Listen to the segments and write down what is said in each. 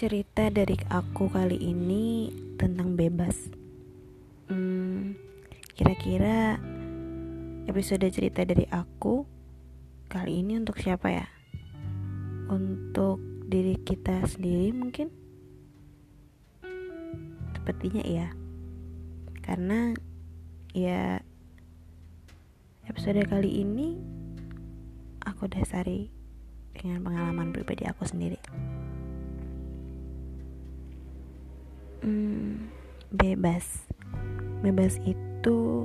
Cerita dari aku kali ini tentang bebas. Hmm, kira-kira episode cerita dari aku kali ini untuk siapa ya? Untuk diri kita sendiri mungkin? Sepertinya iya. Karena ya episode kali ini aku dasari dengan pengalaman pribadi aku sendiri. Hmm, bebas. Bebas itu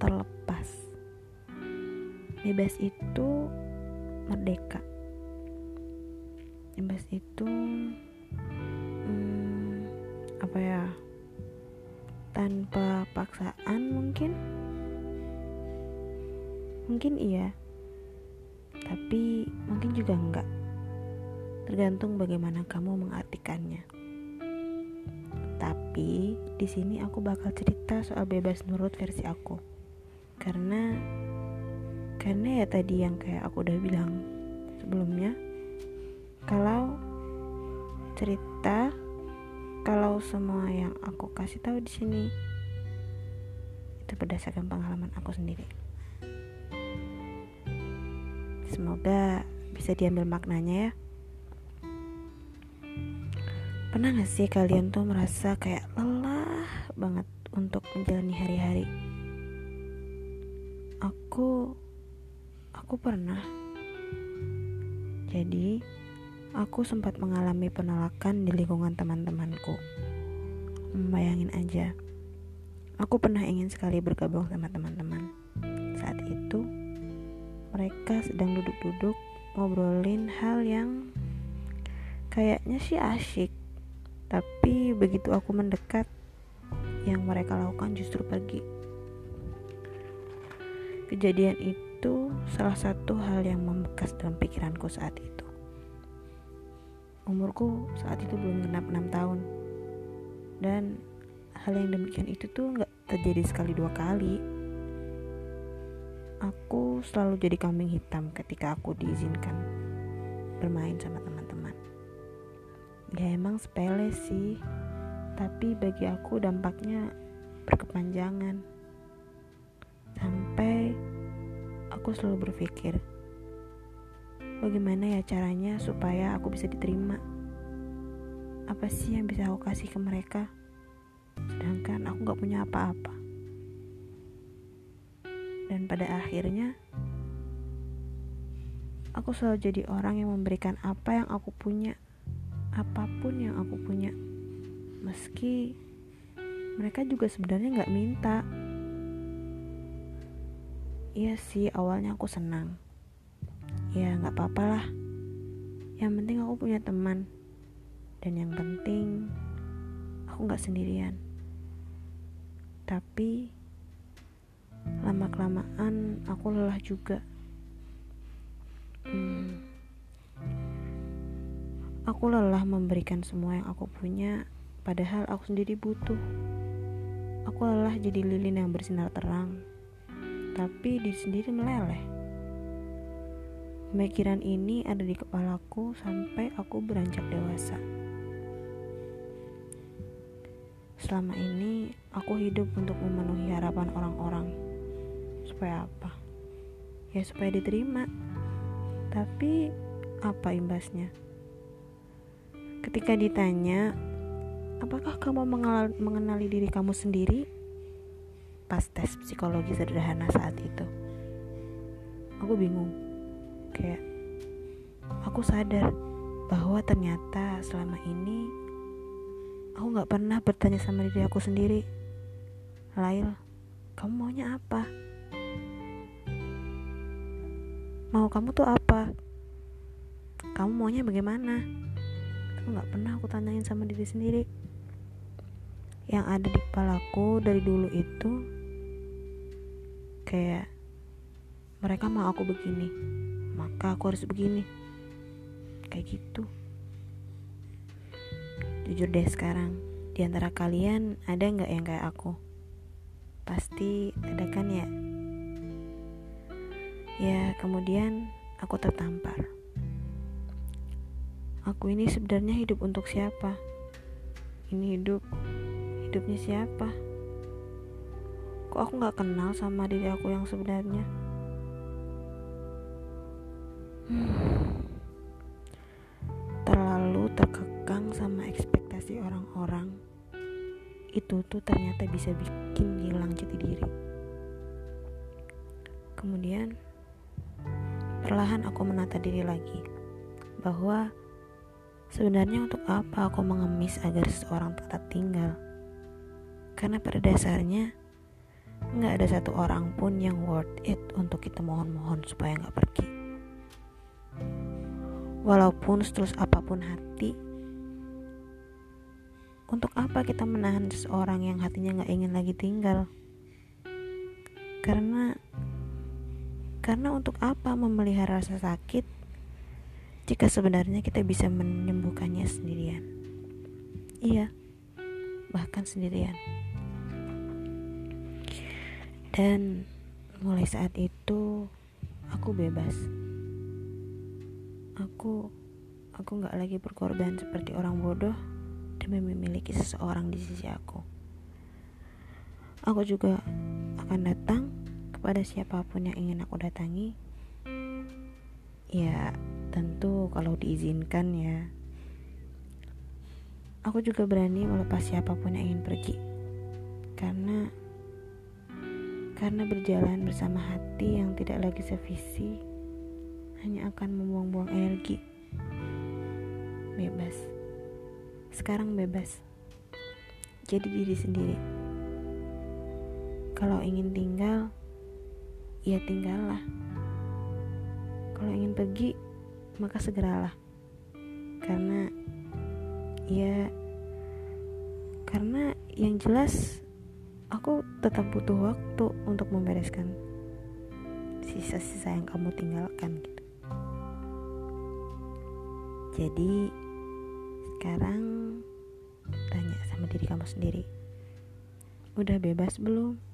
terlepas. Bebas itu merdeka. Bebas itu hmm, apa ya? Tanpa paksaan mungkin. Mungkin iya. Tapi mungkin juga enggak. Tergantung bagaimana kamu mengartikannya. Tapi di sini aku bakal cerita soal bebas nurut versi aku. Karena karena ya tadi yang kayak aku udah bilang sebelumnya kalau cerita kalau semua yang aku kasih tahu di sini itu berdasarkan pengalaman aku sendiri. Semoga bisa diambil maknanya ya. Pernah gak sih kalian tuh merasa kayak lelah banget untuk menjalani hari-hari? Aku aku pernah. Jadi, aku sempat mengalami penolakan di lingkungan teman-temanku. Membayangin aja. Aku pernah ingin sekali bergabung sama teman-teman. Saat itu, mereka sedang duduk-duduk ngobrolin hal yang kayaknya sih asyik tapi begitu aku mendekat, yang mereka lakukan justru pergi. Kejadian itu salah satu hal yang membekas dalam pikiranku saat itu. Umurku saat itu belum genap 6 tahun. Dan hal yang demikian itu tuh gak terjadi sekali dua kali. Aku selalu jadi kambing hitam ketika aku diizinkan bermain sama teman-teman ya emang sepele sih. Tapi bagi aku dampaknya berkepanjangan. Sampai aku selalu berpikir bagaimana ya caranya supaya aku bisa diterima? Apa sih yang bisa aku kasih ke mereka? Sedangkan aku gak punya apa-apa. Dan pada akhirnya aku selalu jadi orang yang memberikan apa yang aku punya apa pun yang aku punya. Meski mereka juga sebenarnya nggak minta. Iya sih awalnya aku senang. Ya nggak apa-apa lah. Yang penting aku punya teman. Dan yang penting aku nggak sendirian. Tapi lama kelamaan aku lelah juga. Hmm, Aku lelah memberikan semua yang aku punya, padahal aku sendiri butuh. Aku lelah jadi lilin yang bersinar terang, tapi di sendiri meleleh. Pemikiran ini ada di kepalaku sampai aku beranjak dewasa. Selama ini aku hidup untuk memenuhi harapan orang-orang. Supaya apa? Ya supaya diterima. Tapi apa imbasnya? Ketika ditanya, apakah kamu mengenali diri kamu sendiri? Pas tes psikologi sederhana saat itu, aku bingung. Kayak, aku sadar bahwa ternyata selama ini aku gak pernah bertanya sama diri aku sendiri. Lail, kamu maunya apa? Mau kamu tuh apa? Kamu maunya bagaimana? Itu nggak pernah aku tanyain sama diri sendiri. Yang ada di kepalaku dari dulu itu kayak mereka mau aku begini maka aku harus begini. Kayak gitu. Jujur deh sekarang di antara kalian ada nggak yang kayak aku? Pasti ada kan ya? Ya kemudian aku tertampar Aku ini sebenarnya hidup untuk siapa? Ini hidup hidupnya siapa? Kok aku gak kenal sama diri aku yang sebenarnya? Hmm. Terlalu terkekang sama ekspektasi orang-orang Itu tuh ternyata bisa bikin hilang jati diri Kemudian Perlahan aku menata diri lagi Bahwa Sebenarnya untuk apa aku mengemis agar seseorang tetap tinggal Karena pada dasarnya nggak ada satu orang pun yang worth it untuk kita mohon-mohon supaya nggak pergi. Walaupun setulus apa pun hati, untuk apa kita menahan seseorang yang hatinya nggak ingin lagi tinggal? Karena karena untuk apa memelihara rasa sakit jika sebenarnya kita bisa menyembuhkannya sendirian? Iya, bahkan sendirian. Dan mulai saat itu aku bebas. Aku aku nggak lagi berkorban seperti orang bodoh demi memiliki seseorang di sisi aku. Aku juga akan datang kepada siapa pun yang ingin aku datangi. Ya, tentu kalau diizinkan ya. Aku juga berani melepas siapa pun yang ingin pergi. Karena karena berjalan bersama hati yang tidak lagi sevisi hanya akan membuang-buang energi. Bebas. Sekarang bebas. Jadi diri sendiri. Kalau ingin tinggal, ya tinggallah. Kalau ingin pergi, maka segeralah. Karena ya karena yang jelas aku tetap butuh waktu untuk membereskan sisa-sisa yang kamu tinggalkan gitu. Jadi sekarang tanya sama diri kamu sendiri. Udah bebas belum?